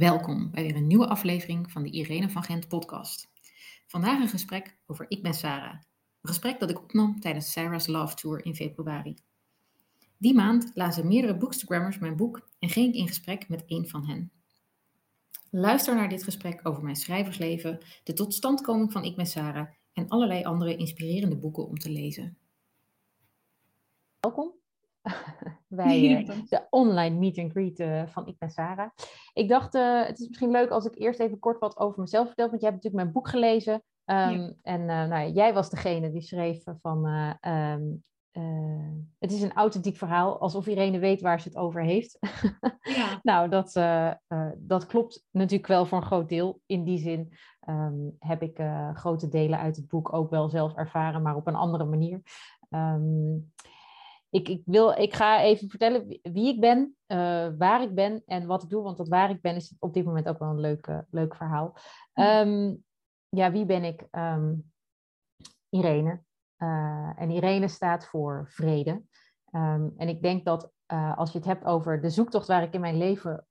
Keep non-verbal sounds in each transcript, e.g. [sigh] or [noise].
Welkom bij weer een nieuwe aflevering van de Irene van Gent podcast. Vandaag een gesprek over Ik ben Sarah. Een gesprek dat ik opnam tijdens Sarah's Love Tour in februari. Die maand lazen meerdere bookstagrammers mijn boek en ging ik in gesprek met een van hen. Luister naar dit gesprek over mijn schrijversleven, de totstandkoming van Ik ben Sarah en allerlei andere inspirerende boeken om te lezen. Welkom bij uh, de online meet and greet uh, van Ik ben Sarah. Ik dacht, uh, het is misschien leuk als ik eerst even kort wat over mezelf vertel, want jij hebt natuurlijk mijn boek gelezen. Um, ja. En nou, jij was degene die schreef van, um, het is een authentiek verhaal, alsof iedereen weet waar ze het over heeft. [laughs] ja. nou, dat, dat klopt natuurlijk wel voor een groot deel. In die zin um, heb ik grote delen uit het boek ook wel zelf ervaren, maar op een andere manier ik, ik, wil, ik ga even vertellen wie ik ben, uh, waar ik ben en wat ik doe. Want dat waar ik ben is op dit moment ook wel een leuk, uh, leuk verhaal. Um, ja, wie ben ik? Um, Irene. Uh, en Irene staat voor vrede. Um, en ik denk dat als je het hebt over de zoektocht waar ik in mijn leven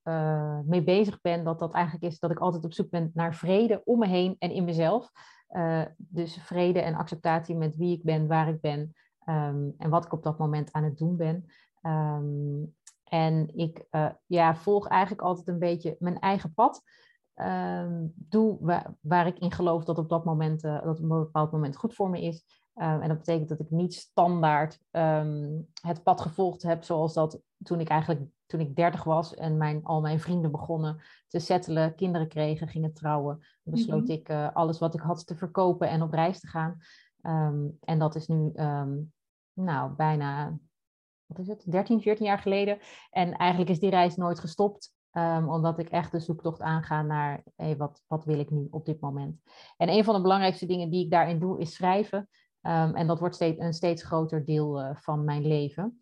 mee bezig ben, dat dat eigenlijk is dat ik altijd op zoek ben naar vrede om me heen en in mezelf. dus vrede en acceptatie met wie ik ben, waar ik ben, Um, en wat ik op dat moment aan het doen ben. Um, en ik uh, ja, volg eigenlijk altijd een beetje mijn eigen pad. Um, doe waar, waar, ik in geloof dat op dat moment, uh, dat op een bepaald moment goed voor me is. en dat betekent dat ik niet standaard het pad gevolgd heb zoals dat toen ik eigenlijk toen ik dertig was en mijn, al mijn vrienden begonnen te settelen, kinderen kregen, gingen trouwen, besloot mm-hmm. ik uh, alles wat ik had te verkopen en op reis te gaan. En dat is nu nou, bijna, wat is het, 13, 14 jaar geleden. En eigenlijk is die reis nooit gestopt. Um, omdat ik echt de zoektocht aanga naar wat, wat wil ik nu op dit moment. En een van de belangrijkste dingen die ik daarin doe is schrijven. Um, en dat wordt steeds, een steeds groter deel uh, van mijn leven.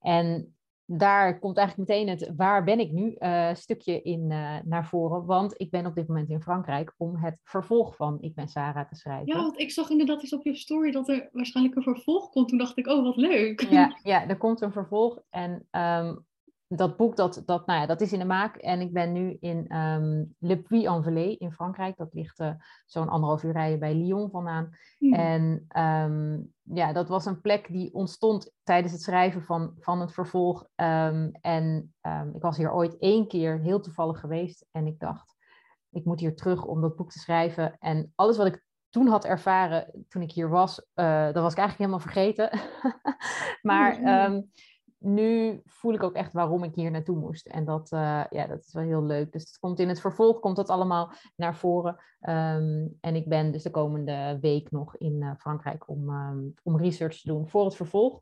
En daar komt eigenlijk meteen het waar ben ik nu uh, stukje in uh, naar voren. Want ik ben op dit moment in Frankrijk om het vervolg van Ik ben Sarah te schrijven. Ja, want ik zag inderdaad eens op je story dat er waarschijnlijk een vervolg komt. Toen dacht ik, oh wat leuk. Ja, [laughs] ja er komt een vervolg. En um, dat boek, dat, dat, nou ja, dat is in de maak. En ik ben nu in um, Le Puy-en-Velay in Frankrijk. Dat ligt uh, zo'n anderhalf uur rijden bij Lyon vandaan. Mm. En um, ja, dat was een plek die ontstond tijdens het schrijven van, van het vervolg. Um, en ik was hier ooit één keer heel toevallig geweest. En ik dacht, ik moet hier terug om dat boek te schrijven. En alles wat ik toen had ervaren, toen ik hier was, uh, dat was ik eigenlijk helemaal vergeten. [laughs] maar... Oh, nu voel ik ook echt waarom ik hier naartoe moest. En dat, uh, ja, dat is wel heel leuk. Dus het komt in het vervolg komt dat allemaal naar voren. Um, en ik ben dus de komende week nog in uh, Frankrijk om, um, om research te doen voor het vervolg.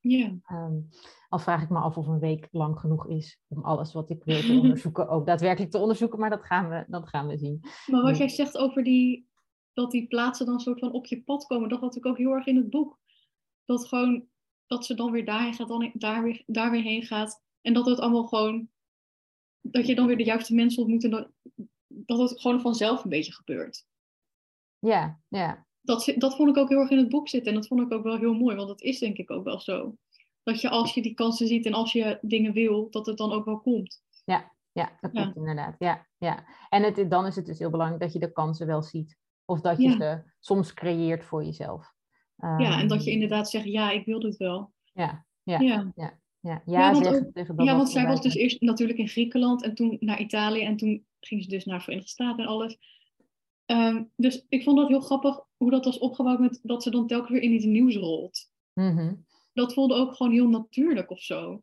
Ja. Um, al vraag ik me af of een week lang genoeg is om alles wat ik wil te [laughs] onderzoeken ook daadwerkelijk te onderzoeken. Maar dat gaan we, dat gaan we zien. Maar wat jij zegt over die, dat die plaatsen dan soort van op je pad komen, dat had ik ook heel erg in het boek. Dat gewoon dat ze dan weer daarheen gaat, dan daar weer, daar weer heen gaat. En dat het allemaal gewoon, dat je dan weer de juiste mensen ontmoet en dat, dat het gewoon vanzelf een beetje gebeurt. Ja, ja. Dat, dat vond ik ook heel erg in het boek zitten en dat vond ik ook wel heel mooi, want dat is denk ik ook wel zo. Dat je als je die kansen ziet en als je dingen wil, dat het dan ook wel komt. Ja, ja dat klopt inderdaad. Ja, ja. En het, dan is het dus heel belangrijk dat je de kansen wel ziet. Of dat je ze soms creëert voor jezelf ja, en dat je ehm, inderdaad zegt, ja, ik wil dit wel. Ja, ja, ja. ja. Ja, ja, ja want, tegen dat ja, want zij was dus eerst natuurlijk in Griekenland en toen naar Italië en toen ging ze dus naar de Verenigde Staten en alles. Um, dus ik vond dat heel grappig hoe dat was opgebouwd met dat ze dan telkens weer in iets nieuws rolt. Mm -hmm. Dat voelde ook gewoon heel natuurlijk of zo.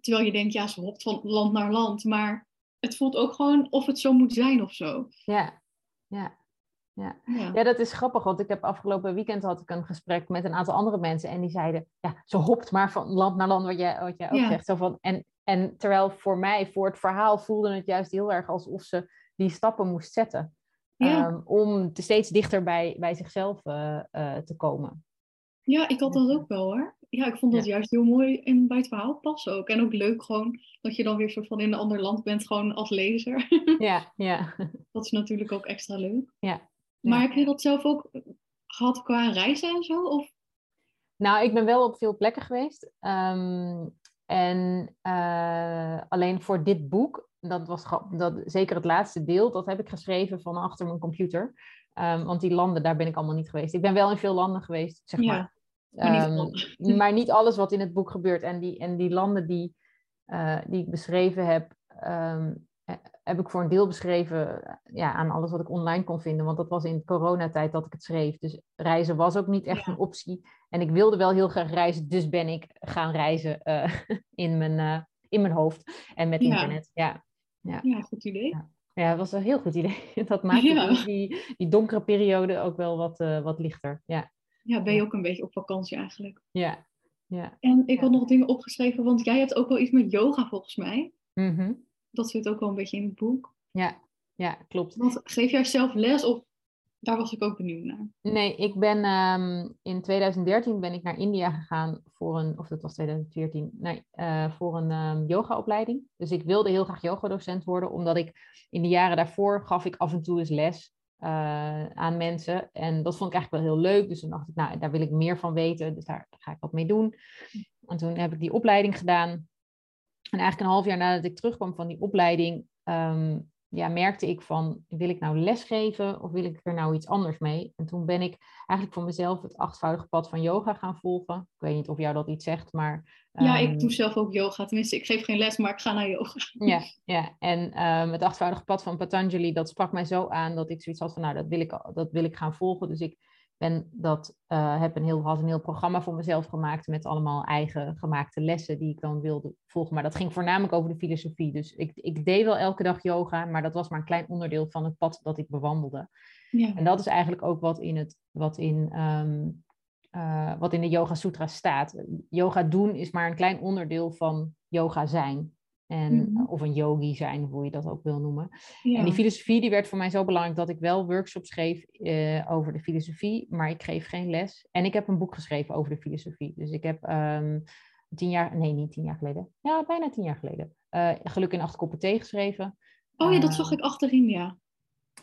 Terwijl je denkt, ja, ze hopt van land naar land, maar het voelt ook gewoon of het zo moet zijn of zo. Ja, ja. Ja. ja. dat is grappig, want ik heb afgelopen weekend had ik een gesprek met een aantal andere mensen en die zeiden, ja, ze hopt maar van land naar land, wat jij, wat jij ook zegt. Zo van, en, en terwijl voor mij, voor het verhaal, voelde het juist heel erg alsof ze die stappen moest zetten. Um, om steeds dichter bij, bij zichzelf uh, uh, te komen. Ja, ik had dat ook wel hoor. Ja, ik vond dat juist heel mooi in, bij het verhaal passen ook. En ook leuk gewoon dat je dan weer soort van in een ander land bent, gewoon als lezer. Ja, ja. [laughs] Dat is natuurlijk ook extra leuk. Ja, maar heb je dat zelf ook gehad qua reizen en zo? Of? Nou, ik ben wel op veel plekken geweest. Um, en uh, alleen voor dit boek dat was dat, zeker het laatste deel, dat heb ik geschreven van achter mijn computer. Ehm, want die landen, daar ben ik allemaal niet geweest. Ik ben wel in veel landen geweest, zeg maar. Maar niet, um, [laughs] [laughs] maar niet alles wat in het boek gebeurt. En die, en die landen die, uh, die ik beschreven heb, um, heb ik voor een deel beschreven ja, aan alles wat ik online kon vinden. Want dat was in coronatijd dat ik het schreef. Dus reizen was ook niet echt een optie. En ik wilde wel heel graag reizen, dus ben ik gaan reizen uh, [laughs] in, mijn, uh, in mijn hoofd en met internet. Ja, ja. ja goed idee. Ja. ja, dat was een heel goed idee. [laughs] Dat maakte die, die donkere periode ook wel wat, uh, wat lichter. Ja. ja, ben je ook een beetje op vakantie eigenlijk. Ja. ja. En ik had nog dingen opgeschreven, want jij hebt ook wel iets met yoga volgens mij. Mm -hmm dat zit ook wel een beetje in het boek. Ja, ja klopt. Want geef jij zelf les of daar was ik ook benieuwd naar? Nee, ik ben um, in 2013 ben ik naar India gegaan voor een, of dat was 2014, nee, uh, voor een um, yogaopleiding. Dus ik wilde heel graag yogadocent worden, omdat ik in de jaren daarvoor gaf ik af en toe eens les uh, aan mensen. En dat vond ik eigenlijk wel heel leuk. Dus toen dacht ik, nou, daar wil ik meer van weten. Dus daar ga ik wat mee doen. En toen heb ik die opleiding gedaan. En eigenlijk een half jaar nadat ik terugkwam van die opleiding, um, ja, merkte ik van, wil ik nou lesgeven of wil ik er nou iets anders mee? En toen ben ik eigenlijk voor mezelf het achtvoudige pad van yoga gaan volgen. Ik weet niet of jou dat iets zegt, maar... Um, ja, ik ehm, doe zelf ook yoga. Tenminste, ik geef geen les, maar ik ga naar yoga. [laughs] Ja, ja. en um, het achtvoudige pad van Patanjali, dat sprak mij zo aan dat ik zoiets had van, nou, dat wil ik, dat wil ik gaan volgen. Dus ik ben dat, uh, heb een heel, had een heel programma voor mezelf gemaakt met allemaal eigen gemaakte lessen die ik dan wilde volgen. Maar dat ging voornamelijk over de filosofie. Dus ik, ik deed wel elke dag yoga, maar dat was maar een klein onderdeel van het pad dat ik bewandelde. Ja. En dat is eigenlijk ook wat in, het, wat in, um, uh, wat in de Yoga Sutra staat. Yoga doen is maar een klein onderdeel van yoga zijn. En, mm-hmm. Of een yogi zijn, hoe je dat ook wil noemen. Ja. En die filosofie die werd voor mij zo belangrijk dat ik wel workshops geef uh, over de filosofie, maar ik geef geen les. En ik heb een boek geschreven over de filosofie. Dus ik heb um, tien jaar, nee niet tien jaar geleden, ja bijna tien jaar geleden, uh, Geluk in acht koppen thee geschreven. Oh ja, dat zag ik achterin, ja.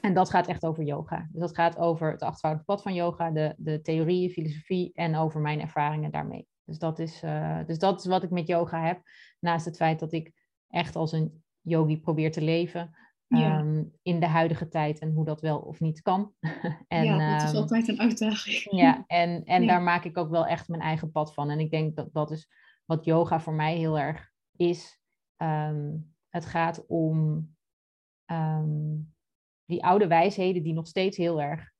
En dat gaat echt over yoga. Dus dat gaat over het achtvoudige pad van yoga, de, de theorieën, filosofie en over mijn ervaringen daarmee. Dus dat, is, uh, dus dat is wat ik met yoga heb. Naast het feit dat ik echt als een yogi probeert te leven. Ja. Um, in de huidige tijd en hoe dat wel of niet kan. [laughs] en, ja, dat is um, altijd een uitdaging. Ja, en, en ja. daar maak ik ook wel echt mijn eigen pad van. En ik denk dat dat is wat yoga voor mij heel erg is. Um, het gaat om die oude wijsheden die nog steeds heel erg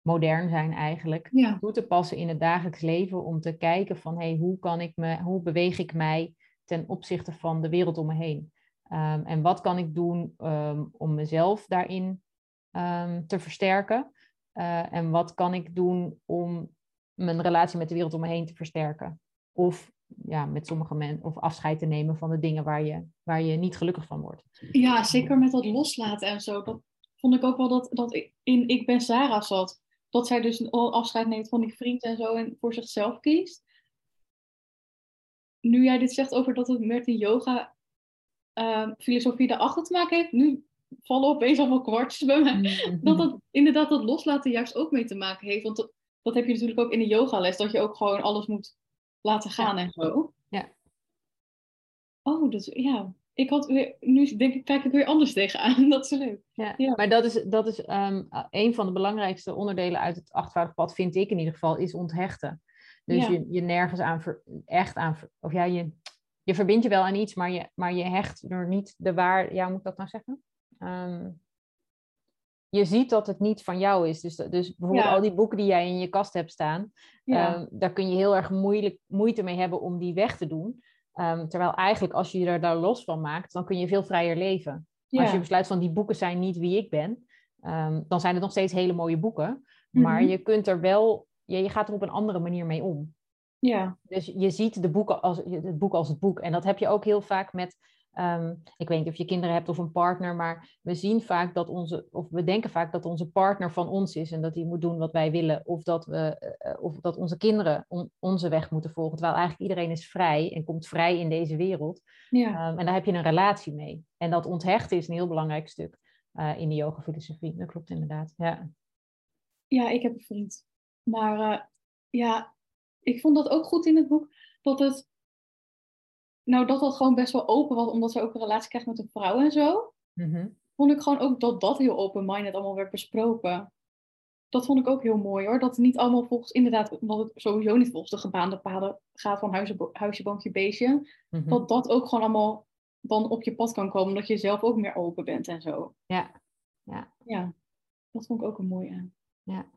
modern zijn eigenlijk. Ja. Toe te passen in het dagelijks leven om te kijken van hey, hoe kan ik me, hoe beweeg ik mij ten opzichte van de wereld om me heen? Um, en wat kan ik doen um, om mezelf daarin um, te versterken? Uh, en wat kan ik doen om mijn relatie met de wereld om me heen te versterken? Of ja, met sommige mensen, of afscheid te nemen van de dingen waar je, waar je niet gelukkig van wordt. Ja, zeker met dat loslaten en zo. Dat vond ik ook wel dat, dat in Ik ben Sarah zat. Dat zij dus afscheid neemt van die vriend en zo en voor zichzelf kiest nu jij dit zegt over dat het met die yoga uh, filosofie erachter te maken heeft, nu vallen opeens allemaal kwartjes bij mij. Mm-hmm. Dat dat inderdaad dat loslaten juist ook mee te maken heeft. Want dat, dat heb je natuurlijk ook in de yogales, dat je ook gewoon alles moet laten gaan ja. en zo. Ja. Oh, dat, ja. Ik had weer, nu denk ik, kijk ik weer anders tegenaan. [laughs] Dat is leuk. Ja, ja. maar dat is, dat is um, een van de belangrijkste onderdelen uit het achtvoudig pad, vind ik in ieder geval, is onthechten. Dus ja. je, je nergens aan, ver, echt aan, of ja, je, je verbindt je wel aan iets, maar je, maar je hecht er niet de waar, ja, hoe moet ik dat nou zeggen? Um, je ziet dat het niet van jou is. Dus, dus bijvoorbeeld ja. al die boeken die jij in je kast hebt staan, ja. um, daar kun je heel erg moeilijk, moeite mee hebben om die weg te doen. Um, terwijl eigenlijk als je er daar los van maakt, dan kun je veel vrijer leven. Ja. Als je besluit van die boeken zijn niet wie ik ben, dan zijn het nog steeds hele mooie boeken. Maar mm -hmm. je kunt er wel je, je gaat er op een andere manier mee om. Ja. Dus je ziet de boeken als, het boek als het boek. En dat heb je ook heel vaak met, um, ik weet niet of je kinderen hebt of een partner, maar we zien vaak dat onze, of we denken vaak dat onze partner van ons is en dat hij moet doen wat wij willen. Of dat, we, uh, of dat onze kinderen on, onze weg moeten volgen. Terwijl eigenlijk iedereen is vrij en komt vrij in deze wereld. Ja. Um, en daar heb je een relatie mee. En dat onthechten is een heel belangrijk stuk uh, in de yoga filosofie. Dat klopt inderdaad. Ja. ja, ik heb een vriend maar uh, ja, ik vond dat ook goed in het boek. Dat het. nou, dat dat gewoon best wel open was, omdat ze ook een relatie krijgt met een vrouw en zo. Mhm. Vond ik gewoon ook dat dat heel open-minded allemaal werd besproken. Dat vond ik ook heel mooi hoor. Dat het niet allemaal volgens, inderdaad, omdat het sowieso niet volgens de gebaande paden gaat van huisje, huisje boompje, beestje. Mhm. Dat dat ook gewoon allemaal dan op je pad kan komen, dat je zelf ook meer open bent en zo. Ja. Ja. Ja, dat vond ik ook een mooie. Ja.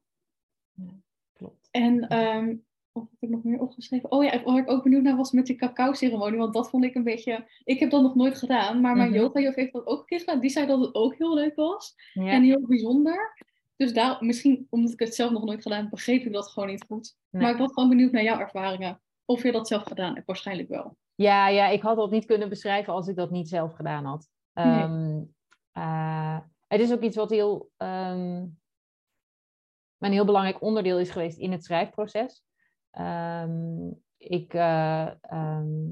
Ja, klopt. En ehm, wat heb ik nog meer opgeschreven? Oh ja, waar ik ook benieuwd naar was met die cacao-ceremonie. Want dat vond ik een beetje... Ik heb dat nog nooit gedaan, maar mijn Mhm. yoga-juf heeft dat ook een keer gedaan. Die zei dat het ook heel leuk was Ja. en heel bijzonder. Dus daar, misschien omdat ik het zelf nog nooit gedaan heb, begreep ik dat gewoon niet goed. Nee. Maar ik was gewoon benieuwd naar jouw ervaringen. Of je dat zelf gedaan hebt, waarschijnlijk wel. Ja, ja, ik had dat niet kunnen beschrijven als ik dat niet zelf gedaan had. Nee. Ehm, eh, het is ook iets wat heel, ehm, een heel belangrijk onderdeel is geweest in het schrijfproces. Ehm, ik, eh, ehm,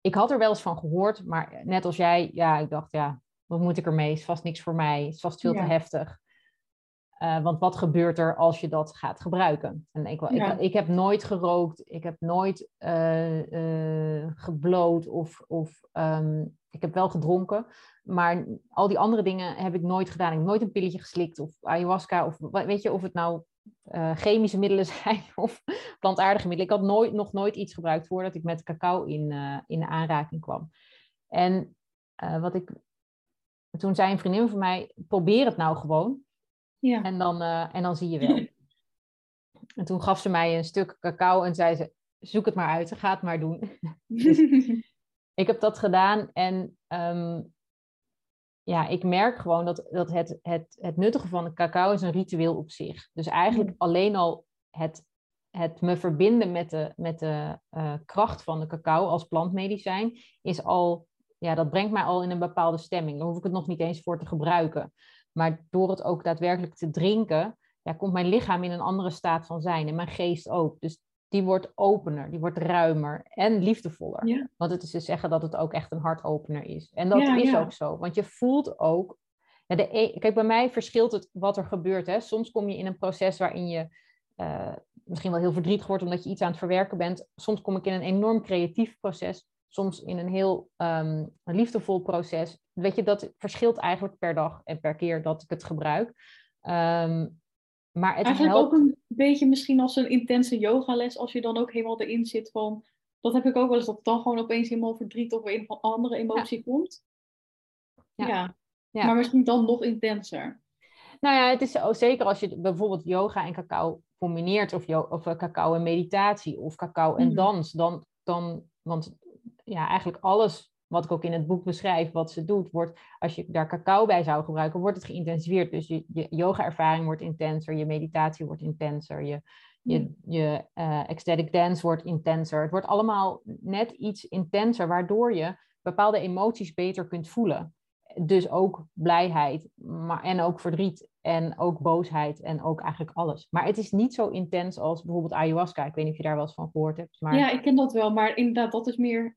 ik had er wel eens van gehoord, maar net als jij, ja, ik dacht, ja, wat moet ik ermee? Is vast niks voor mij, is vast veel Ja. te heftig. Eh, want wat gebeurt er als je dat gaat gebruiken? En ik, Ja. ik, ik heb nooit gerookt, ik heb nooit eh, gebloot of, of ehm, ik heb wel gedronken. Maar al die andere dingen heb ik nooit gedaan. Ik heb nooit een pilletje geslikt of ayahuasca of weet je of het nou eh, chemische middelen [laughs] zijn of plantaardige middelen. Ik had nooit, nog nooit iets gebruikt voordat ik met cacao in, eh, in aanraking kwam. En eh, wat ik toen zei een vriendin van mij: probeer het nou gewoon. Ja. En dan, en dan zie je wel. [laughs] en toen gaf ze mij een stuk cacao en zei ze: zoek het maar uit, ga het maar doen. [laughs] ik heb dat gedaan en ehm, ja, ik merk gewoon dat, dat het, het, het nuttige van de cacao is een ritueel op zich. Dus eigenlijk alleen al het, het me verbinden met de, met de eh, kracht van de cacao als plantmedicijn is al, ja, dat brengt mij al in een bepaalde stemming. Daar hoef ik het nog niet eens voor te gebruiken. Maar door het ook daadwerkelijk te drinken, ja, komt mijn lichaam in een andere staat van zijn en mijn geest ook. Dus die wordt opener, die wordt ruimer en liefdevoller. Ja. Want het is te zeggen dat het ook echt een hartopener is. En dat Ja, is ja. ook zo. Want je voelt ook. Ja, de e- Kijk, bij mij verschilt het wat er gebeurt. Hè. Soms kom je in een proces waarin je eh, misschien wel heel verdrietig wordt omdat je iets aan het verwerken bent. Soms kom ik in een enorm creatief proces. Soms in een heel ehm, liefdevol proces. Weet je, dat verschilt eigenlijk per dag en per keer dat ik het gebruik. Ehm, maar het Eigenlijk helpt. ook een beetje misschien als een intense yogales, als je dan ook helemaal erin zit van... Dat heb ik ook wel eens, dat dan gewoon opeens helemaal verdriet of een of andere emotie komt. Ja. Ja. Ja. maar misschien dan nog intenser. Nou ja, het is ook zeker als je bijvoorbeeld yoga en cacao combineert, of, of eh, cacao en meditatie, of cacao en Mhm. dans, dan, dan, want ja, eigenlijk alles wat ik ook in het boek beschrijf, wat ze doet, wordt, als je daar cacao bij zou gebruiken, wordt het geïntensiveerd. Dus je, je yoga-ervaring wordt intenser, je meditatie wordt intenser, je, je, je eh, ecstatic dance wordt intenser. Het wordt allemaal net iets intenser, waardoor je bepaalde emoties beter kunt voelen. Dus ook blijheid, maar, en ook verdriet, en ook boosheid, en ook eigenlijk alles. Maar het is niet zo intens als bijvoorbeeld ayahuasca. Ik weet niet of je daar wel eens van gehoord hebt. Maar... Ja, ik ken dat wel, maar inderdaad, dat is meer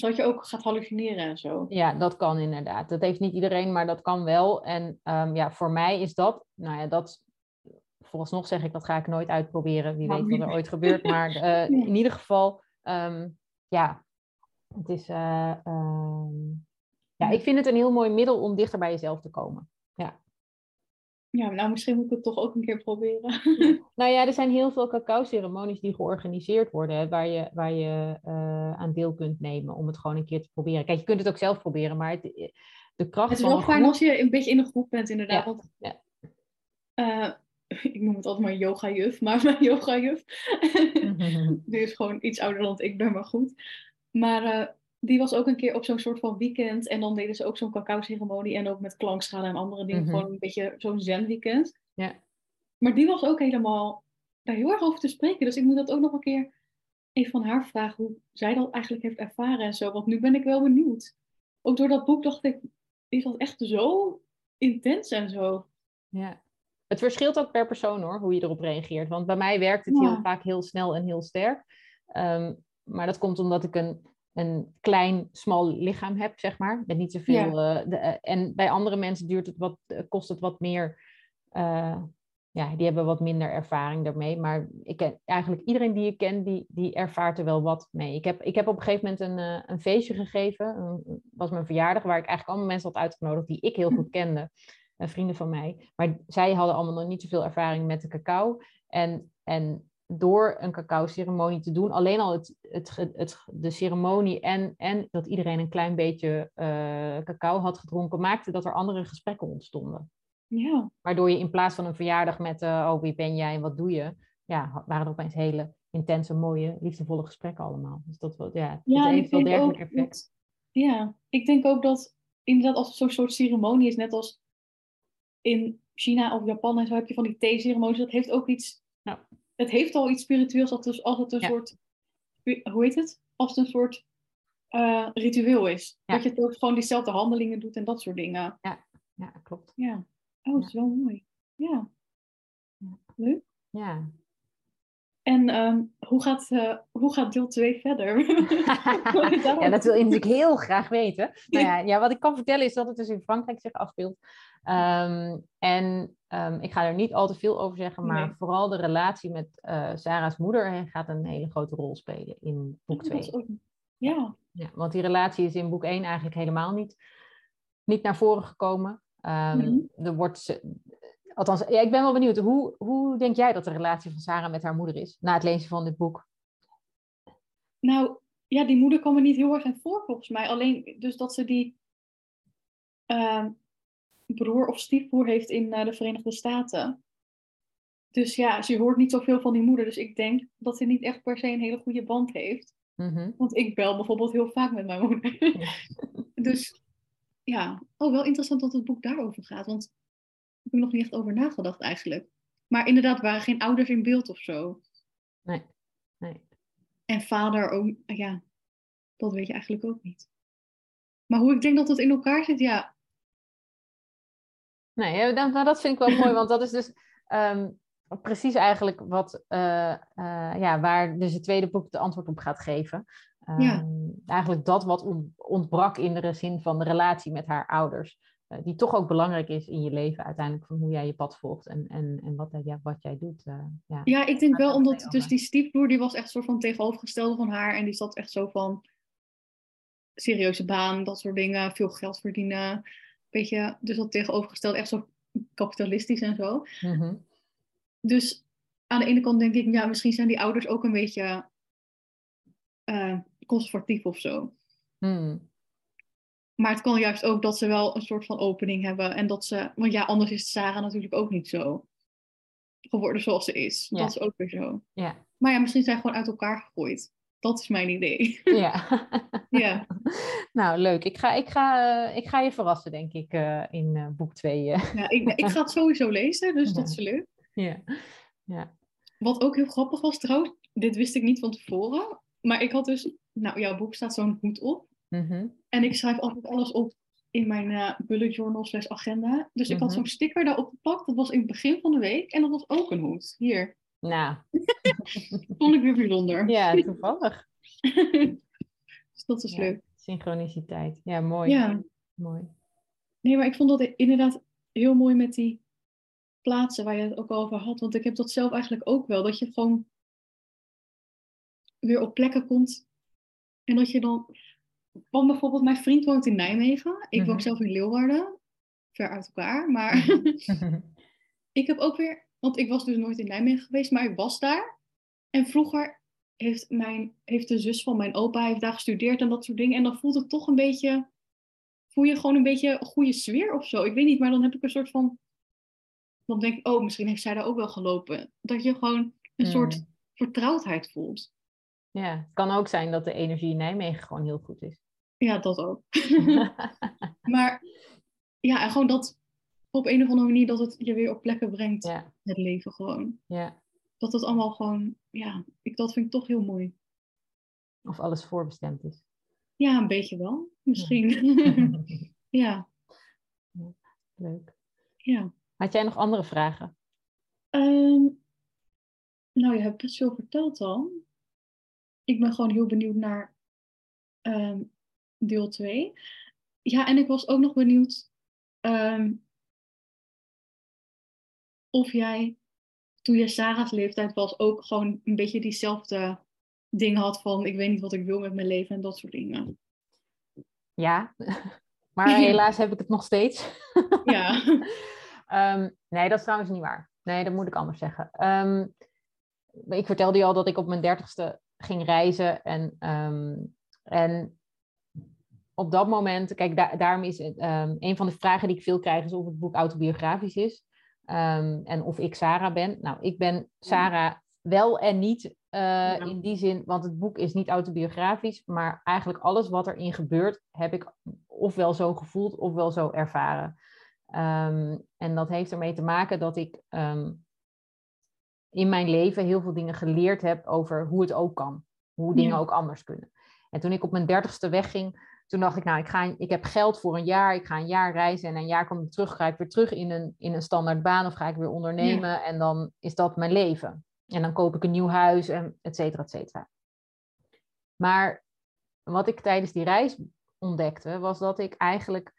dat je ook gaat hallucineren en zo. Ja, dat kan inderdaad. Dat heeft niet iedereen, maar dat kan wel. En ehm, ja, voor mij is dat, nou ja, dat, vooralsnog zeg ik, dat ga ik nooit uitproberen. Wie weet wat er ooit gebeurt. Maar [laughs] eh, in ieder geval, ehm, ja, het is, eh, ehm, ja, ik vind het een heel mooi middel om dichter bij jezelf te komen. Ja. Nou misschien moet ik het toch ook een keer proberen. [laughs] Nou ja, er zijn heel veel cacao-ceremonies die georganiseerd worden, waar je, waar je eh, aan deel kunt nemen om het gewoon een keer te proberen. Kijk, je kunt het ook zelf proberen, maar het, de kracht Het is van wel fijn groep- als je een beetje in een groep bent, inderdaad. Ja, Want, ja. eh, [laughs] ik noem het altijd maar yoga-juf, maar [laughs] mijn yoga-juf, die is gewoon iets ouder dan ik ben, maar goed. Maar eh, die was ook een keer op zo'n soort van weekend. En dan deden ze ook zo'n cacao-ceremonie. En ook met klankschalen en andere dingen. Mhm. Gewoon een beetje zo'n zen-weekend. Ja. Maar die was ook helemaal daar heel erg over te spreken. Dus ik moet dat ook nog een keer even van haar vragen. Hoe zij dat eigenlijk heeft ervaren en zo. Want nu ben ik wel benieuwd. Ook door dat boek dacht ik, is dat echt zo intens en zo? Ja. Het verschilt ook per persoon hoor, hoe je erop reageert. Want bij mij werkt het heel vaak heel snel en heel sterk. Ehm, maar dat komt omdat ik een, een klein, smal lichaam heb, zeg maar. Met niet zoveel. eh, de, eh, en bij andere mensen duurt het wat, eh, kost het wat meer. ja, die hebben wat minder ervaring daarmee. Maar ik ken, eigenlijk iedereen die ik ken, die, die ervaart er wel wat mee. Ik heb, ik heb op een gegeven moment een, een feestje gegeven. Was mijn verjaardag, waar ik eigenlijk allemaal mensen had uitgenodigd die ik heel goed kende. Vrienden van mij. Maar zij hadden allemaal nog niet zoveel ervaring met de cacao. En, en door een cacao-ceremonie te doen, alleen al het, het, het, de ceremonie en, en dat iedereen een klein beetje uh, cacao had gedronken, maakte dat er andere gesprekken ontstonden. Ja. Waardoor je in plaats van een verjaardag met, uh, oh wie ben jij en wat doe je, ja, waren er opeens hele intense, mooie, liefdevolle gesprekken allemaal. Dus dat, ja, ja, dat heeft wel dergelijk ook, effect. Ja, ik denk ook dat inderdaad als zo'n soort ceremonie is, net als in China of Japan en zo heb je van die thee-ceremonies, dat heeft ook iets, ja. Het heeft al iets spiritueels als het, als het een Ja. soort, hoe heet het? Als het een soort eh, ritueel is. Ja. Dat je ook gewoon diezelfde handelingen doet en dat soort dingen. Ja, klopt. Ja. Oh, dat is wel mooi. Ja. Leuk. Ja. En ehm, hoe, gaat, eh, hoe gaat deel 2 verder? [laughs] ja, dat wil ik natuurlijk heel graag weten. [laughs] Nou ja, ja, wat ik kan vertellen is dat het dus in Frankrijk zich afspeelt. Ehm, en ehm, ik ga er niet al te veel over zeggen, maar Nee. vooral de relatie met eh, Sarah's moeder hè, gaat een hele grote rol spelen in boek Oh, dat 2. is ook- Ja. Ja, want die relatie is in boek 1 eigenlijk helemaal niet, niet naar voren gekomen. Mhm. er wordt, althans, ja, ik ben wel benieuwd. Hoe, hoe denk jij dat de relatie van Sarah met haar moeder is na het lezen van dit boek? Nou, ja, die moeder kwam er niet heel erg in voor volgens mij. Alleen dus dat ze die ehm, broer of stiefbroer heeft in eh, de Verenigde Staten. Dus ja, ze hoort niet zoveel van die moeder. Dus ik denk dat ze niet echt per se een hele goede band heeft. Mhm. Want ik bel bijvoorbeeld heel vaak met mijn moeder. [laughs] dus ja, oh, wel interessant dat het boek daarover gaat. Want heb ik nog niet echt over nagedacht eigenlijk. Maar inderdaad, waren geen ouders in beeld of zo. Nee, nee. En vader ook, ja, dat weet je eigenlijk ook niet. Maar hoe ik denk dat het in elkaar zit, ja. Nee, ja, dat, dat vind ik wel mooi, want dat is dus ehm, precies eigenlijk wat, eh, eh, ja, waar dus het tweede boek de antwoord op gaat geven. Ehm, Ja. Eigenlijk dat wat on- ontbrak in de zin van de relatie met haar ouders. Eh, die toch ook belangrijk is in je leven uiteindelijk, van hoe jij je pad volgt en, en, en wat, ja, wat jij doet. eh, ja. Ja, ik denk wel omdat dus die stiefbroer, die was echt een soort van tegenovergestelde van haar. En die zat echt zo van serieuze baan, dat soort dingen, veel geld verdienen. Weet je, dus dat tegenovergestelde, echt zo kapitalistisch en zo. Mhm. Dus aan de ene kant denk ik, ja, misschien zijn die ouders ook een beetje eh, conservatief of zo. Hmm. Maar het kan juist ook dat ze wel een soort van opening hebben. En dat ze, want ja, anders is Sarah natuurlijk ook niet zo geworden zoals ze is. Ja. Dat is ook weer zo. Ja, Maar ja, misschien zijn ze gewoon uit elkaar gegooid. Dat is mijn idee. [laughs] ja. [laughs] ja. nou, leuk. Ik ga, ik, ga, eh, ik ga je verrassen, denk ik, eh, in eh, boek 2. ja ik, ik ga het sowieso lezen, dus dat is leuk. ja. ja. Wat ook heel grappig was trouwens, dit wist ik niet van tevoren. Maar ik had dus, nou jouw boek staat zo'n hoed op. Mhm. En ik schrijf altijd alles op in mijn eh bullet journal slash agenda. Dus ik had Mhm. zo'n sticker daarop geplakt. Dat was in het begin van de week. En dat was ook een hoed. Hier. Nou, [laughs] Vond ik weer bijzonder. ja, toevallig. [laughs] dus dat is Ja. leuk. Synchroniciteit. Ja, mooi. Ja. Mooi. Nee, maar ik vond dat inderdaad heel mooi met die plaatsen waar je het ook over had. Want ik heb dat zelf eigenlijk ook wel. Dat je gewoon weer op plekken komt. En dat je dan... Want bijvoorbeeld, mijn vriend woont in Nijmegen. Ik woon Mhm. zelf in Leeuwarden. Ver uit elkaar. Maar [laughs] ik heb ook weer... Want ik was dus nooit in Nijmegen geweest, maar ik was daar. En vroeger heeft, mijn, heeft de zus van mijn opa heeft daar gestudeerd en dat soort dingen. En dan voelt het toch een beetje... Voel je gewoon een beetje een goede sfeer of zo. Ik weet niet, maar dan heb ik een soort van... Dan denk ik, oh, misschien heeft zij daar ook wel gelopen. Dat je gewoon een soort Hmm. vertrouwdheid voelt. Ja, het kan ook zijn dat de energie in Nijmegen gewoon heel goed is. Ja, dat ook. [laughs] maar ja, en gewoon dat op een of andere manier dat het je weer op plekken brengt. Het leven gewoon. ja. Dat het allemaal gewoon, ja, ik, dat vind ik toch heel mooi. Of alles voorbestemd is. Ja, een beetje wel. Misschien. ja, [laughs] Leuk. ja. Had jij nog andere vragen? Ehm, nou, je hebt best veel verteld al. Ik ben gewoon heel benieuwd naar ehm, deel 2. Ja, en ik was ook nog benieuwd ehm, of jij toen je Sarah's leeftijd was, ook gewoon een beetje diezelfde dingen had van ik weet niet wat ik wil met mijn leven en dat soort dingen. Ja, [laughs] maar helaas heb ik het nog steeds. [laughs] Ja. [laughs] Ehm, nee, dat is trouwens niet waar. Nee, dat moet ik anders zeggen. Ehm, ik vertelde je al dat ik op mijn dertigste ging reizen. En, en op dat moment, kijk, daarom is het, een van de vragen die ik veel krijg, is of het boek autobiografisch is. en of ik Sarah ben. Nou, ik ben Sarah wel en niet uh, in die zin, want het boek is niet autobiografisch, maar eigenlijk alles wat erin gebeurt, heb ik ofwel zo gevoeld ofwel zo ervaren. Um, en dat heeft ermee te maken dat ik um, in mijn leven heel veel dingen geleerd heb over hoe het ook kan. Hoe dingen ook anders kunnen. En toen ik op mijn dertigste wegging, toen dacht ik, nou, ik, ga, ik heb geld voor een jaar, ik ga een jaar reizen en een jaar kom ik terug, ga ik weer terug in een, in een standaard baan of ga ik weer ondernemen en dan is dat mijn leven. En dan koop ik een nieuw huis, en et cetera, et cetera. Maar wat ik tijdens die reis ontdekte, was dat ik eigenlijk...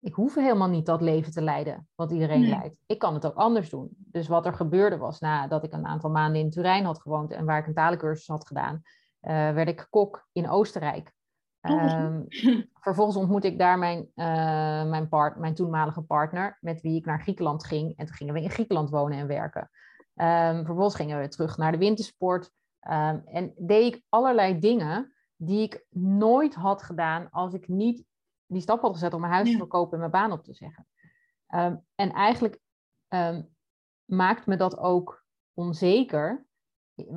Ik hoef helemaal niet dat leven te leiden wat iedereen leidt. Ik kan het ook anders doen. Dus wat er gebeurde was, nadat ik een aantal maanden in Turijn had gewoond en waar ik een talencursus had gedaan, uh, werd ik kok in Oostenrijk. Um, [laughs] vervolgens ontmoette ik daar mijn, uh, mijn, part, mijn toenmalige partner, met wie ik naar Griekenland ging. En toen gingen we in Griekenland wonen en werken. Um, vervolgens gingen we terug naar de wintersport. Um, en deed ik allerlei dingen die ik nooit had gedaan als ik niet die stap had gezet om mijn huis te verkopen en mijn baan op te zeggen. En eigenlijk maakt me dat ook onzeker,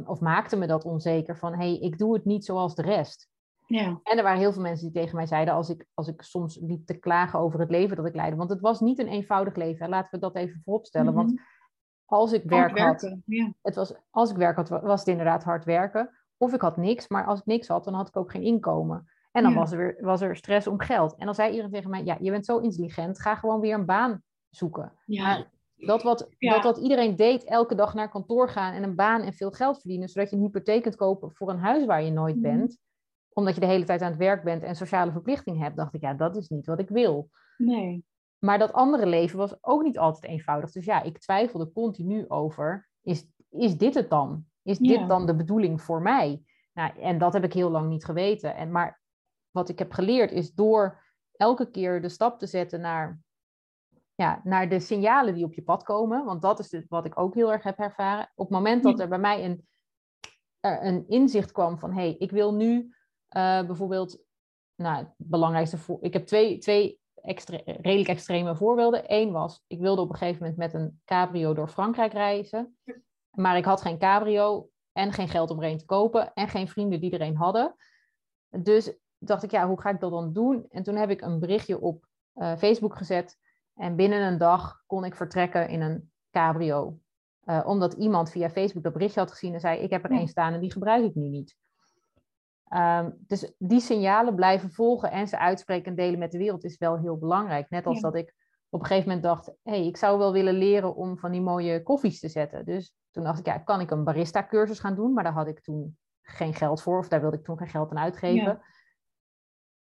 of maakte me dat onzeker van hé, hey, ik doe het niet zoals de rest. Ja. En er waren heel veel mensen die tegen mij zeiden, als ik, als ik soms liep te klagen over het leven dat ik leidde, want het was niet een eenvoudig leven, laten we dat even vooropstellen. Want mhm als ik werk had, ja. het was, als ik werk had, was het inderdaad hard werken. Of ik had niks, maar als ik niks had, dan had ik ook geen inkomen. En dan was, er weer, was er stress om geld. En dan zei iedereen tegen mij, ja, je bent zo intelligent, ga gewoon weer een baan zoeken. Ja. dat wat, dat wat iedereen deed, elke dag naar kantoor gaan en een baan en veel geld verdienen, zodat je een hypotheek kunt kopen voor een huis waar je nooit mhm. bent, omdat je de hele tijd aan het werk bent en sociale verplichting hebt, dacht ik, ja, dat is niet wat ik wil. Nee. Maar dat andere leven was ook niet altijd eenvoudig. Dus ja, ik twijfelde continu over, is, is dit het dan? Is dit dan de bedoeling voor mij? Nou, en dat heb ik heel lang niet geweten. En, maar wat ik heb geleerd is door elke keer de stap te zetten naar, ja, naar de signalen die op je pad komen. Want dat is dus wat ik ook heel erg heb ervaren. Op het moment dat er bij mij een, een inzicht kwam van... hé, hey, ik wil nu uh, bijvoorbeeld... Nou, het belangrijkste... Voor, ik heb twee, twee redelijk extreme voorbeelden. Eén was, ik wilde op een gegeven moment met een cabrio door Frankrijk reizen. Maar ik had geen cabrio en geen geld om er een te kopen. En geen vrienden die er een hadden. Dus dacht ik, ja, hoe ga ik dat dan doen? En toen heb ik een berichtje op uh, Facebook gezet. En binnen een dag kon ik vertrekken in een cabrio. Uh, omdat iemand via Facebook dat berichtje had gezien en zei: Ik heb er één staan en die gebruik ik nu niet. Um, dus die signalen blijven volgen en ze uitspreken en delen met de wereld is wel heel belangrijk. Net als dat ik op een gegeven moment dacht, hé, hey, ik zou wel willen leren om van die mooie koffies te zetten. Dus toen dacht ik, ja, kan ik een barista cursus gaan doen? Maar daar had ik toen geen geld voor, of daar wilde ik toen geen geld aan uitgeven. Ja.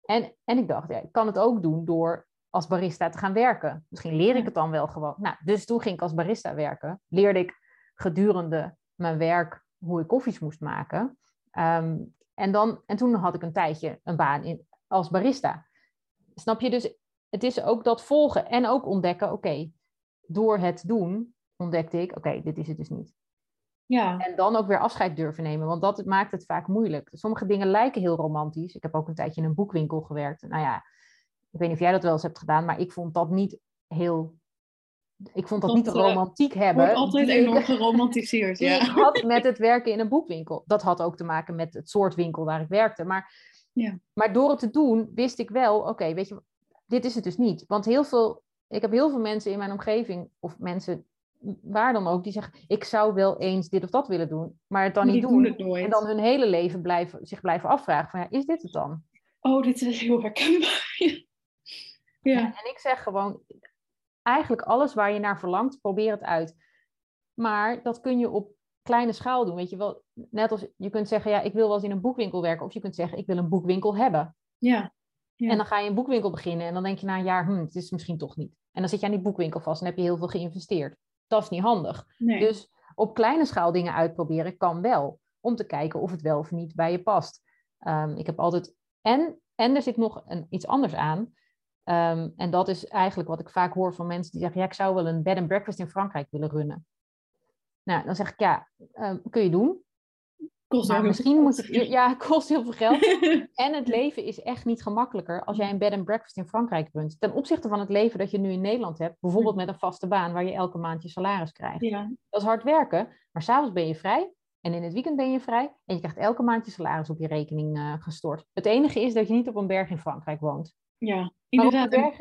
En, en ik dacht, ja, ik kan het ook doen door als barista te gaan werken. Misschien leer ik het dan wel gewoon. Nou, dus toen ging ik als barista werken. Leerde ik gedurende mijn werk hoe ik koffies moest maken. Um, en, dan, en toen had ik een tijdje een baan in, als barista. Snap je? Dus het is ook dat volgen en ook ontdekken, oké, door het doen ontdekte ik, oké, dit is het dus niet. Ja. En dan ook weer afscheid durven nemen, want dat maakt het vaak moeilijk. Sommige dingen lijken heel romantisch. Ik heb ook een tijdje in een boekwinkel gewerkt. Nou ja, ik weet niet of jij dat wel eens hebt gedaan, maar ik vond dat niet heel ik vond dat, niet de eh, romantiek hebben. Wordt altijd enorm geromantiseerd, [laughs] ja. ik had met het werken in een boekwinkel. Dat had ook te maken met het soort winkel waar ik werkte. Maar, ja. maar door het te doen, wist ik wel, oké, weet je, dit is het dus niet. Want heel veel, ik heb heel veel mensen in mijn omgeving, of mensen waar dan ook, die zeggen, ik zou wel eens dit of dat willen doen, maar het dan niet doen. En dan hun hele leven blijven, zich blijven afvragen van, ja, is dit het dan? Oh, dit is heel herkenbaar. [laughs] ja. En ik zeg gewoon, eigenlijk alles waar je naar verlangt, probeer het uit. Maar dat kun je op kleine schaal doen. Weet je wel, net als je kunt zeggen, ja, ik wil wel eens in een boekwinkel werken. Of je kunt zeggen, ik wil een boekwinkel hebben. Ja. ja. En dan ga je een boekwinkel beginnen. En dan denk je na een jaar, hm, het is misschien toch niet. En dan zit je aan die boekwinkel vast en heb je heel veel geïnvesteerd. Dat is niet handig. Nee. Dus op kleine schaal dingen uitproberen kan wel. Om te kijken of het wel of niet bij je past. Ehm, ik heb altijd. En, en er zit nog een, iets anders aan. Ehm, en dat is eigenlijk wat ik vaak hoor van mensen die zeggen: Ja, ik zou wel een bed and breakfast in Frankrijk willen runnen. Nou, dan zeg ik: Ja, um, kun je doen. Kost maar misschien moet je. Ja, het kost heel veel geld. [laughs] en het leven is echt niet gemakkelijker als jij een bed and breakfast in Frankrijk runt. Ten opzichte van het leven dat je nu in Nederland hebt, bijvoorbeeld met een vaste baan waar je elke maand je salaris krijgt. Ja, Dat is hard werken, maar s'avonds ben je vrij. En in het weekend ben je vrij en je krijgt elke maand je salaris op je rekening eh, gestort. Het enige is dat je niet op een berg in Frankrijk woont. Ja, Maar op inderdaad. berg,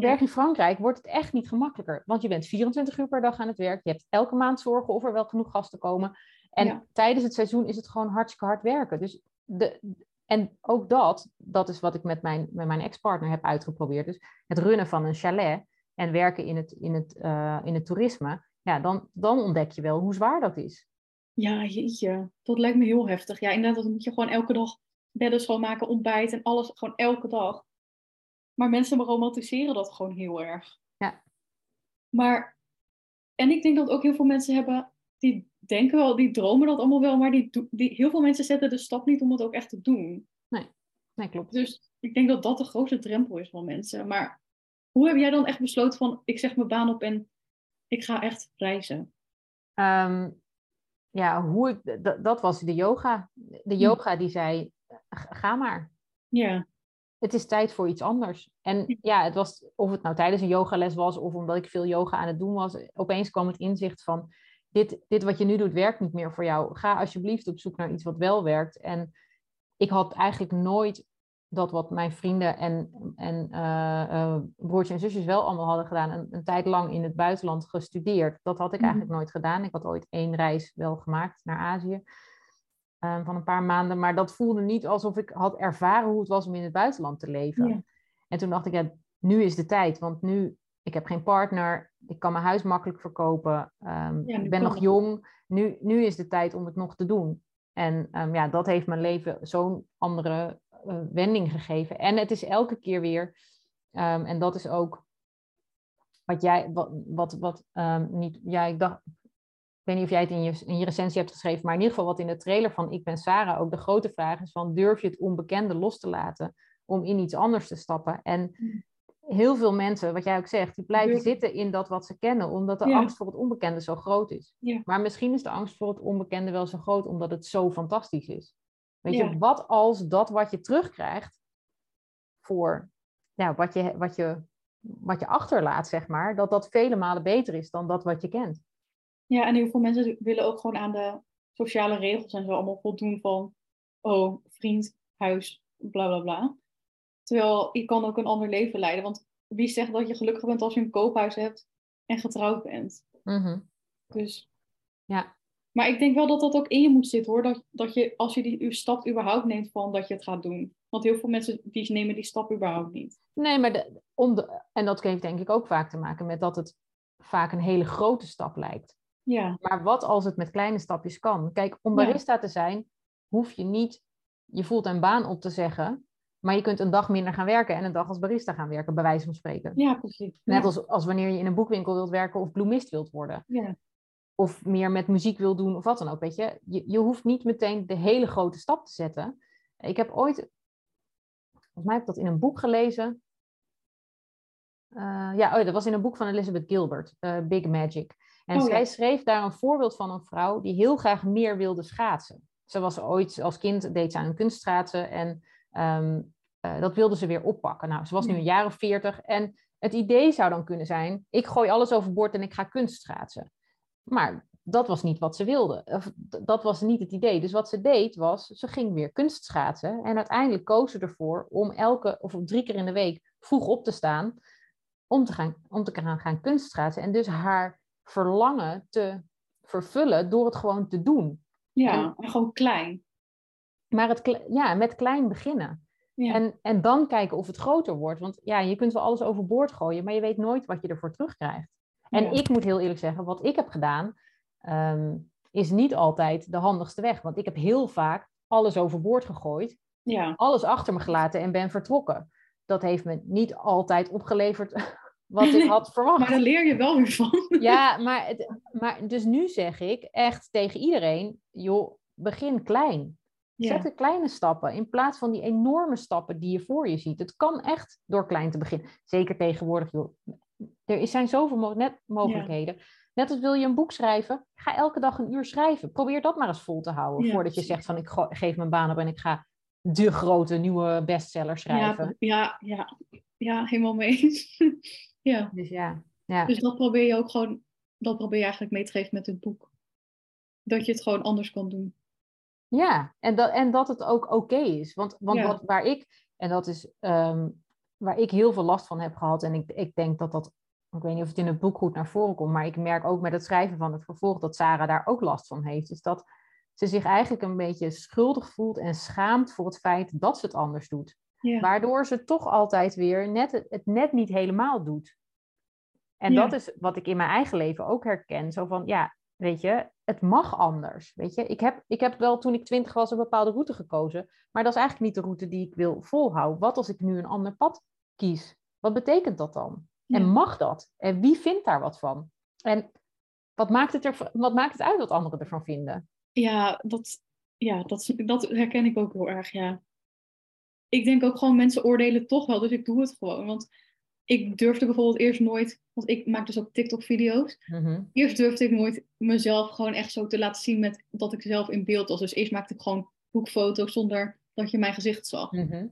berg in Frankrijk wordt het echt niet gemakkelijker. Want je bent 24 uur per dag aan het werk. Je hebt elke maand zorgen of er wel genoeg gasten komen. En Ja. tijdens het seizoen is het gewoon hartstikke hard werken. Dus de, en ook dat, dat is wat ik met mijn, met mijn ex-partner heb uitgeprobeerd. Dus het runnen van een chalet en werken in het, in het, eh, in het toerisme. Ja, dan, dan ontdek je wel hoe zwaar dat is. Ja, jeetje. Dat lijkt me heel heftig. Ja, inderdaad, dan moet je gewoon elke dag bedden schoonmaken, ontbijt en alles gewoon elke dag. Maar mensen romantiseren dat gewoon heel erg. Ja. Maar, en ik denk dat ook heel veel mensen hebben, die denken wel, die dromen dat allemaal wel, maar die, die, heel veel mensen zetten de stap niet om het ook echt te doen. Nee, klopt. Dus ik denk dat dat de grootste drempel is van mensen. Maar hoe heb jij dan echt besloten van, ik zeg mijn baan op en ik ga echt reizen? Ehm, ja, hoe ik, dat was de yoga. De yoga die zei, "G- ga maar. Ja, Het is tijd voor iets anders. En ja, het was, of het nou tijdens een yogales was of omdat ik veel yoga aan het doen was, opeens kwam het inzicht van, dit, dit wat je nu doet werkt niet meer voor jou. Ga alsjeblieft op zoek naar iets wat wel werkt. En ik had eigenlijk nooit dat wat mijn vrienden en, en eh, eh, broertjes en zusjes wel allemaal hadden gedaan, een, een tijd lang in het buitenland gestudeerd. Dat had ik Mhm. eigenlijk nooit gedaan. Ik had ooit één reis wel gemaakt naar Azië eh, van een paar maanden, maar dat voelde niet alsof ik had ervaren hoe het was om in het buitenland te leven. Ja. En toen dacht ik, ja, nu is de tijd, want nu, ik heb geen partner, ik kan mijn huis makkelijk verkopen, ehm, Ja, ik ben nog jong, nu, nu is de tijd om het nog te doen. En ehm, ja, dat heeft mijn leven zo'n andere eh, wending gegeven. En het is elke keer weer, ehm, en dat is ook wat jij, wat, wat, wat ehm, niet, ja, ik dacht, weet niet of jij het in je, in je recensie hebt geschreven, maar in ieder geval wat in de trailer van Ik ben Sarah ook de grote vraag is van durf je het onbekende los te laten om in iets anders te stappen? En Mm. heel veel mensen, wat jij ook zegt, die blijven zitten in dat wat ze kennen, omdat de Ja. angst voor het onbekende zo groot is. Ja. Maar misschien is de angst voor het onbekende wel zo groot omdat het zo fantastisch is. Weet je, wat als dat wat je terugkrijgt voor ja, wat, je, wat, je, wat je achterlaat, zeg maar, dat dat vele malen beter is dan dat wat je kent. Ja, en heel veel mensen willen ook gewoon aan de sociale regels en zo allemaal voldoen van, oh, vriend, huis, bla bla bla. Terwijl je kan ook een ander leven leiden. Want wie zegt dat je gelukkig bent als je een koophuis hebt en getrouwd bent? Mhm. Dus, Ja. maar ik denk wel dat dat ook in je moet zitten hoor. Dat, dat je, als je die uw stap überhaupt neemt van dat je het gaat doen. Want heel veel mensen die nemen die stap überhaupt niet. Nee, maar de, om de, en dat heeft denk ik ook vaak te maken met dat het vaak een hele grote stap lijkt. Ja, Maar wat als het met kleine stapjes kan? Kijk, om Ja. barista te zijn, hoef je niet je fulltime baan op te zeggen. Maar je kunt een dag minder gaan werken en een dag als barista gaan werken, bij wijze van spreken. ja precies. Net Ja. als, als wanneer je in een boekwinkel wilt werken of bloemist wilt worden. Ja. Of meer met muziek wil doen of wat dan ook. Weet je? Je, je hoeft niet meteen de hele grote stap te zetten. Ik heb ooit, volgens mij heb ik dat in een boek gelezen. Eh, ja, oh, dat was in een boek van Elizabeth Gilbert, eh, Big Magic. En Oh, zij ja. schreef daar een voorbeeld van een vrouw die heel graag meer wilde schaatsen. Ze was ooit als kind, deed ze aan een kunstschaatsen en ehm, eh, dat wilde ze weer oppakken. Nou, ze was nu Ja. een jaar of veertig en het idee zou dan kunnen zijn, ik gooi alles overboord en ik ga kunstschaatsen. Maar dat was niet wat ze wilde. Of, dat was niet het idee. Dus wat ze deed was, ze ging weer kunstschaatsen. En uiteindelijk koos ze ervoor om elke of drie keer in de week vroeg op te staan. Om te gaan, om te gaan, gaan kunstschaatsen. En dus haar verlangen te vervullen door het gewoon te doen. ja, en gewoon klein. Maar het, ja, met klein beginnen. Ja. En, en dan kijken of het groter wordt. Want ja, je kunt wel alles overboord gooien, maar je weet nooit wat je ervoor terugkrijgt. En Ja. ik moet heel eerlijk zeggen, wat ik heb gedaan, ehm, is niet altijd de handigste weg. Want ik heb heel vaak alles overboord gegooid, ja. alles achter me gelaten en ben vertrokken. Dat heeft me niet altijd opgeleverd wat ik had [laughs] verwacht. Maar daar leer je wel weer van. [laughs] Ja, maar, het, maar dus nu zeg ik echt tegen iedereen, joh, begin klein. Zet de kleine stappen in plaats van die enorme stappen die je voor je ziet. Het kan echt door klein te beginnen. Zeker tegenwoordig, joh. Er zijn zoveel net mogelijkheden. Net als wil je een boek schrijven, ga elke dag een uur schrijven. Probeer dat maar eens vol te houden. voordat je zegt van ik geef mijn baan op en ik ga de grote nieuwe bestseller schrijven. Ja, ja, ja, ja helemaal mee [laughs] ja. Dus ja, ja. Dus dat probeer je ook gewoon, dat probeer je eigenlijk mee te geven met het boek. Dat je het gewoon anders kan doen. Ja, en dat, en dat het ook oké is. Want, want wat, waar ik, en dat is ehm, waar ik heel veel last van heb gehad, en ik, ik denk dat dat, ik weet niet of het in het boek goed naar voren komt, maar ik merk ook met het schrijven van het vervolg dat Sarah daar ook last van heeft. Is dat ze zich eigenlijk een beetje schuldig voelt en schaamt voor het feit dat ze het anders doet. Waardoor ze toch altijd weer net het, net niet helemaal doet. En dat is wat ik in mijn eigen leven ook herken. Zo van, ja, weet je, het mag anders. Weet je, ik heb, ik heb wel toen ik twintig was een bepaalde route gekozen. Maar dat is eigenlijk niet de route die ik wil volhouden. Wat als ik nu een ander pad kies? Wat betekent dat dan? En mag dat? En wie vindt daar wat van? En wat maakt het, er, wat maakt het uit wat anderen ervan vinden? Ja, dat, ja dat, dat herken ik ook heel erg, ja. Ik denk ook gewoon, mensen oordelen toch wel, dus ik doe het gewoon. Want ik durfde bijvoorbeeld eerst nooit, want ik maak dus ook TikTok-video's. Mhm. Eerst durfde ik nooit mezelf gewoon echt zo te laten zien met dat ik zelf in beeld was. Dus eerst maakte ik gewoon boekfoto's zonder dat je mijn gezicht zag. Mhm.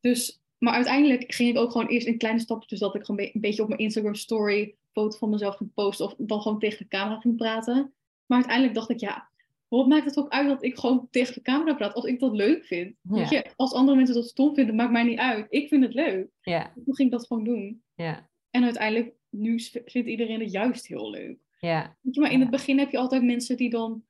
Dus, maar uiteindelijk ging ik ook gewoon eerst in kleine stapjes, dus dat ik gewoon een beetje op mijn Instagram story foto van mezelf ging posten of dan gewoon tegen de camera ging praten. Maar uiteindelijk dacht ik, ja, wat maakt het ook uit dat ik gewoon tegen de camera praat als ik dat leuk vind? Weet je, als andere mensen dat stom vinden, maakt mij niet uit. Ik vind het leuk. Ja. Toen ging ik dat gewoon doen. Ja. En uiteindelijk, nu vindt iedereen het juist heel leuk. Ja. Weet je, maar in het begin heb je altijd mensen die dan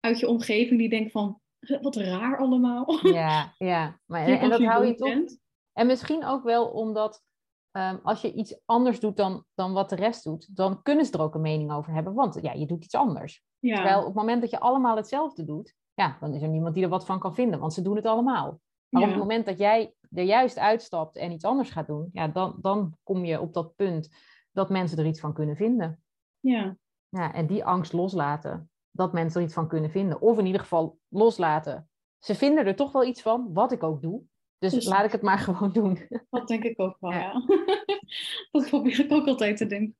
uit je omgeving die denken van, wat raar allemaal. Ja, ja. Maar, [laughs] en, en dat hou je toch... En misschien ook wel omdat Ehm, als je iets anders doet dan, dan wat de rest doet, dan kunnen ze er ook een mening over hebben. Want ja, je doet iets anders. Terwijl op het moment dat je allemaal hetzelfde doet, ja, dan is er niemand die er wat van kan vinden, want ze doen het allemaal. Maar op het moment dat jij er juist uitstapt en iets anders gaat doen, ja, dan, dan kom je op dat punt dat mensen er iets van kunnen vinden. Ja. ja. En die angst loslaten, dat mensen er iets van kunnen vinden. Of in ieder geval loslaten. Ze vinden er toch wel iets van, wat ik ook doe. Dus, dus, laat ik het maar [laughs] gewoon doen. Dat denk ik ook wel, ja. [laughs] dat probeer ik ook altijd te denken.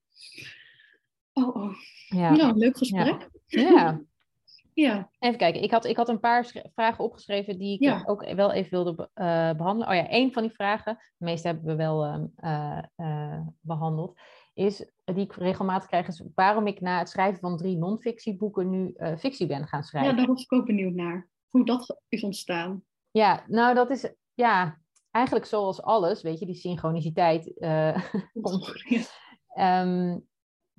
Oh, oh. Ja. Nou, leuk gesprek. Ja. [laughs] ja. Even kijken, ik had, ik had een paar vragen opgeschreven die ik ook wel even wilde uh, behandelen. Oh ja, één van die vragen, de meeste hebben we wel uh, behandeld, is die ik regelmatig krijg, is waarom ik na het schrijven van drie non-fictieboeken nu fictie ben gaan schrijven. Ja, daar was ik ook benieuwd naar. Hoe dat is ontstaan. Ja, nou dat is ja, eigenlijk zoals alles, weet je, die synchroniciteit. [laughs] Uh, um,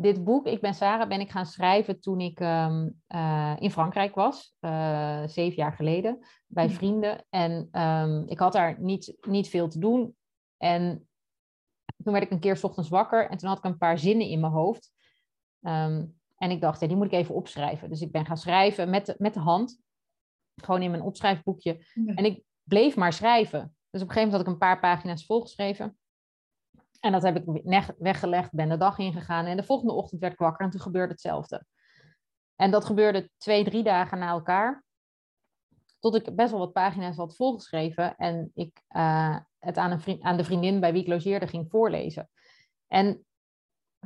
dit boek, Ik ben Sarah, ben ik gaan schrijven toen ik um, uh, in Frankrijk was, uh, zeven jaar geleden, bij vrienden. En um, ik had daar niet, niet veel te doen. En toen werd ik een keer s ochtends wakker en toen had ik een paar zinnen in mijn hoofd. en ik dacht, ja, die moet ik even opschrijven. Dus ik ben gaan schrijven met de, met de hand, gewoon in mijn opschrijfboekje. En ik bleef maar schrijven. Dus op een gegeven moment had ik een paar pagina's volgeschreven. En dat heb ik weggelegd, ben de dag ingegaan. En de volgende ochtend werd ik wakker en toen gebeurde hetzelfde. En dat gebeurde twee, drie dagen na elkaar. Tot ik best wel wat pagina's had volgeschreven. En ik uh, het aan, een vriend, aan de vriendin bij wie ik logeerde ging voorlezen. En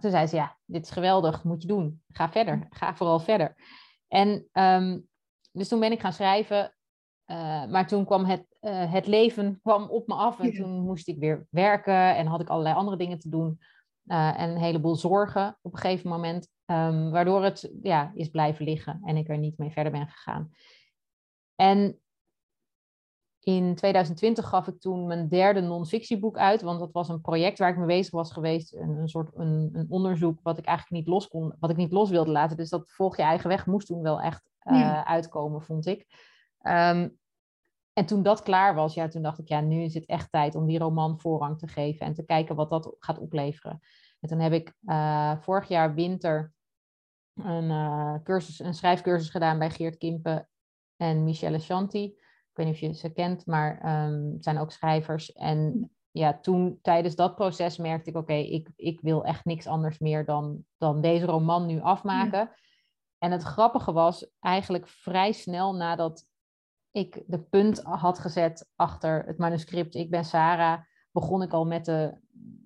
toen zei ze, ja, dit is geweldig, moet je doen. Ga verder, ga vooral verder. En um, dus toen ben ik gaan schrijven. Uh, maar toen kwam het, uh, het leven kwam op me af en toen moest ik weer werken en had ik allerlei andere dingen te doen. Uh, en een heleboel zorgen op een gegeven moment, um, waardoor het ja, is blijven liggen en ik er niet mee verder ben gegaan. En in 2020 gaf ik toen mijn derde non-fictieboek uit, want dat was een project waar ik mee bezig was geweest, een, een soort een, een, onderzoek wat ik eigenlijk niet los kon, wat ik niet los wilde laten. Dus dat volg je eigen weg moest toen wel echt ja. uitkomen, vond ik. Um, en toen dat klaar was, ja, toen dacht ik, ja, nu is het echt tijd om die roman voorrang te geven en te kijken wat dat gaat opleveren. En toen heb ik uh, vorig jaar winter een, uh, cursus, een schrijfcursus gedaan bij Geert Kimpen en Michelle Shanti. Ik weet niet of je ze kent, maar um, het zijn ook schrijvers. En ja, toen tijdens dat proces merkte ik, oké, ik, ik wil echt niks anders meer dan, dan deze roman nu afmaken. En het grappige was eigenlijk vrij snel nadat ik de punt had gezet achter het manuscript Ik ben Sarah, begon ik al met de,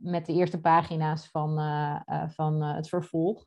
met de eerste pagina's van, uh, uh, van uh, het vervolg.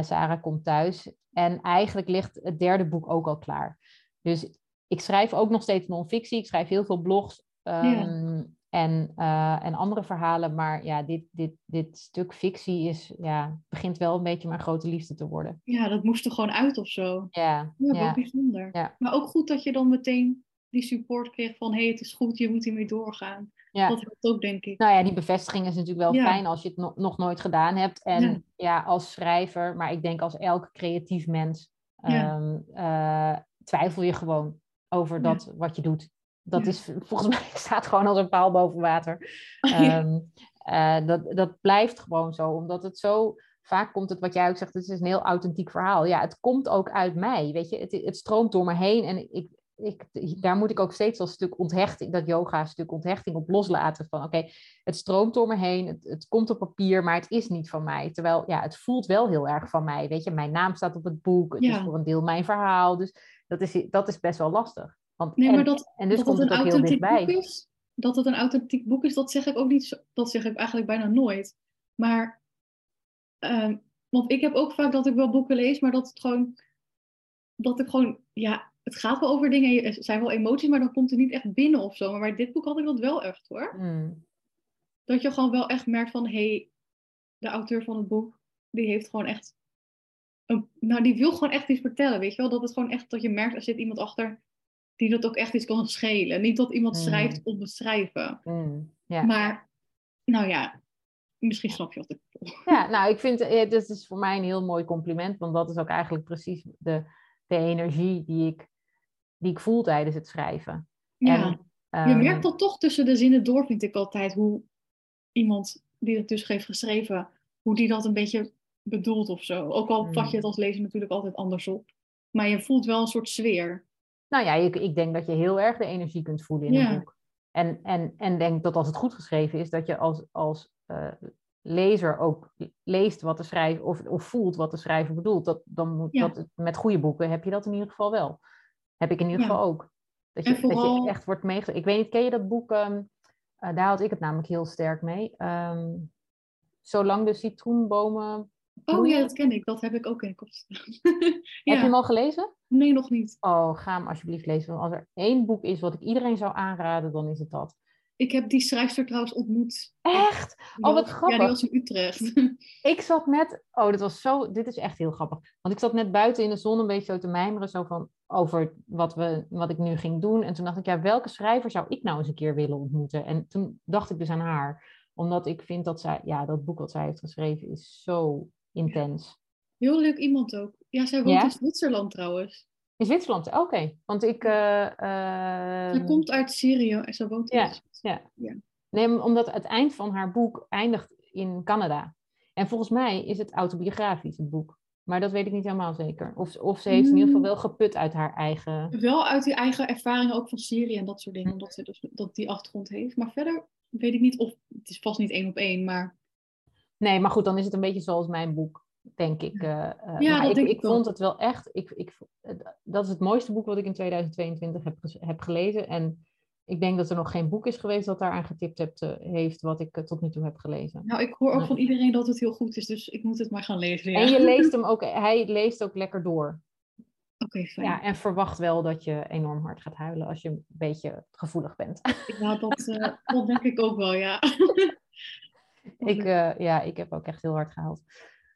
Sarah komt thuis. En eigenlijk ligt het derde boek ook al klaar. Dus ik schrijf ook nog steeds non-fictie. Ik schrijf heel veel blogs. Um, ja en, uh, en andere verhalen. Maar ja, dit, dit, dit stuk fictie is, ja, begint wel een beetje mijn grote liefde te worden. Ja, dat moest er gewoon uit of zo. Ja. Ja, ja. bijzonder. Ja. Maar ook goed dat je dan meteen die support kreeg van... hé, hey, het is goed, je moet hiermee doorgaan. Ja. Dat helpt ook, denk ik. Nou ja, die bevestiging is natuurlijk wel fijn als je het no- nog nooit gedaan hebt. En Ja. als schrijver, maar ik denk als elk creatief mens, ehm, eh, twijfel je gewoon over dat wat je doet. Dat Ja. is volgens [laughs] mij staat gewoon als een paal boven water. [laughs] Ja. Ehm, eh, dat, dat blijft gewoon zo, omdat het zo vaak komt het wat jij ook zegt, het is een heel authentiek verhaal. Ja, het komt ook uit mij, weet je, het, het stroomt door me heen en ik, ik, daar moet ik ook steeds als stuk onthechting, dat yoga stuk onthechting op loslaten van, oké, het stroomt door me heen, het, het komt op papier, maar het is niet van mij. Terwijl, ja, het voelt wel heel erg van mij, weet je, mijn naam staat op het boek, het is voor een deel mijn verhaal, dus dat is, dat is best wel lastig. Want, Nee, en, maar dat, en dus dat komt het ook heel authentiek dichtbij. boek is, dat het een authentiek boek is, dat zeg ik ook niet. Dat zeg ik eigenlijk bijna nooit. Maar, ehm, want ik heb ook vaak dat ik wel boeken lees, maar dat het gewoon, dat ik gewoon, ja, het gaat wel over dingen, er zijn wel emoties, maar dan komt het niet echt binnen of zo. Maar bij dit boek had ik dat wel echt hoor. Hmm. Dat je gewoon wel echt merkt van, hé, hey, de auteur van het boek, die heeft gewoon echt, een, nou, die wil gewoon echt iets vertellen, weet je wel? Dat het gewoon echt, dat je merkt, er zit iemand achter die dat ook echt iets kan schelen. Niet dat iemand Mm. schrijft om het schrijven. Hmm. Ja. Maar, nou ja, misschien snap je wat ik bedoel. Ja, nou, ik vind het is is voor mij een heel mooi compliment, want dat is ook eigenlijk precies de, de energie die ik, die ik voel tijdens het schrijven. Ja, En, je ehm, merkt dat toch tussen de zinnen door, vind ik altijd, hoe iemand die het dus heeft geschreven, hoe die dat een beetje bedoelt of zo. Ook al vat je het Mm. als lezer natuurlijk altijd anders op. Maar je voelt wel een soort sfeer. Nou ja, ik, ik denk dat je heel erg de energie kunt voelen in Ja. een boek. En, en, en denk dat als het goed geschreven is, dat je als, als eh, lezer ook leest wat de schrijver, of, of voelt wat de schrijver bedoelt. Dat, dan moet, Ja. dat, met goede boeken heb je dat in ieder geval wel. Heb ik in ieder geval ook. Dat je, dat je echt wordt meegegeven. Ik weet niet, ken je dat boek? ehm, eh, daar had ik het namelijk heel sterk mee. Ehm, Zolang de citroenbomen. Oh ja, dat ken ik. Dat heb ik ook in de kop staan. [laughs] Heb je hem al gelezen? nee, nog niet. Oh, ga hem alsjeblieft lezen. Want als er één boek is wat ik iedereen zou aanraden, dan is het dat. Ik heb die schrijfster trouwens ontmoet. Echt? Oh, wat was- Ja, grappig. die was in Utrecht. [laughs] Ik zat net, oh, dit was zo, dit is echt heel grappig. Want ik zat net buiten in de zon een beetje zo te mijmeren, zo van over wat, we, wat ik nu ging doen. En toen dacht ik, ja, welke schrijver zou ik nou eens een keer willen ontmoeten? En toen dacht ik dus aan haar, omdat ik vind dat zij, ja, dat boek wat zij heeft geschreven is zo intens. Heel leuk iemand ook. Ja, zij woont Ja? in Zwitserland trouwens. In Zwitserland, oké. Want ik. eh, Zij ehm, komt uit Syrië en ze woont in Ja, Zwitserland. ja. Ja. Nee, omdat het eind van haar boek eindigt in Canada. En volgens mij is het autobiografisch, het boek. Maar dat weet ik niet helemaal zeker. Of, of ze heeft in ieder geval Mm. wel geput uit haar eigen. Wel uit die eigen ervaringen ook van Syrië en dat soort Hm. dingen. Omdat ze dus dat die achtergrond heeft. Maar verder weet ik niet of... Het is vast niet één op één, maar... Nee, maar goed, dan is het een beetje zoals mijn boek, denk ik. eh, eh, dat ik, denk ik vond het wel echt. Ik, ik, eh, dat is het mooiste boek wat ik in 2022 heb, heb gelezen. En ik denk dat er nog geen boek is geweest dat daaraan getipt hebt, eh, heeft, wat ik eh, tot nu toe heb gelezen. Nou, ik hoor ook Ja. van iedereen dat het heel goed is. Dus ik moet het maar gaan lezen. Ja. En je leest [laughs] hem ook, hij leest ook lekker door. Oké, fijn. Ja, en verwacht wel dat je enorm hard gaat huilen als je een beetje gevoelig bent. Ja, dat, [laughs] eh, dat denk ik ook wel, ja. [laughs] ik, eh, ja, ik heb ook echt heel hard gehuild.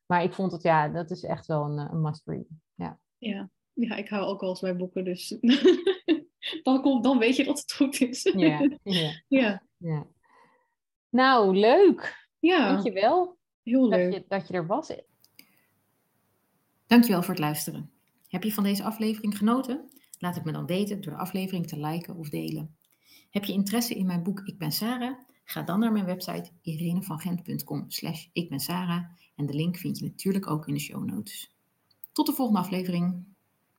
Maar ik vond het, ja, dat is echt wel een, eh, een must-read. Ja. Ja. ja, ik hou ook wel eens bij boeken, dus... [laughs] dan, komt, dan weet je dat het goed is. Ja, ja, [laughs] ja. ja. Nou, leuk. Ja, Dankjewel heel dat leuk. je, dat je er was. Dankjewel voor het luisteren. Heb je van deze aflevering genoten? Laat het me dan weten door de aflevering te liken of delen. Heb je interesse in mijn boek Ik ben Sarah? Ga dan naar mijn website irenevangent.com slash Sarah en de link vind je natuurlijk ook in de show notes. Tot de volgende aflevering.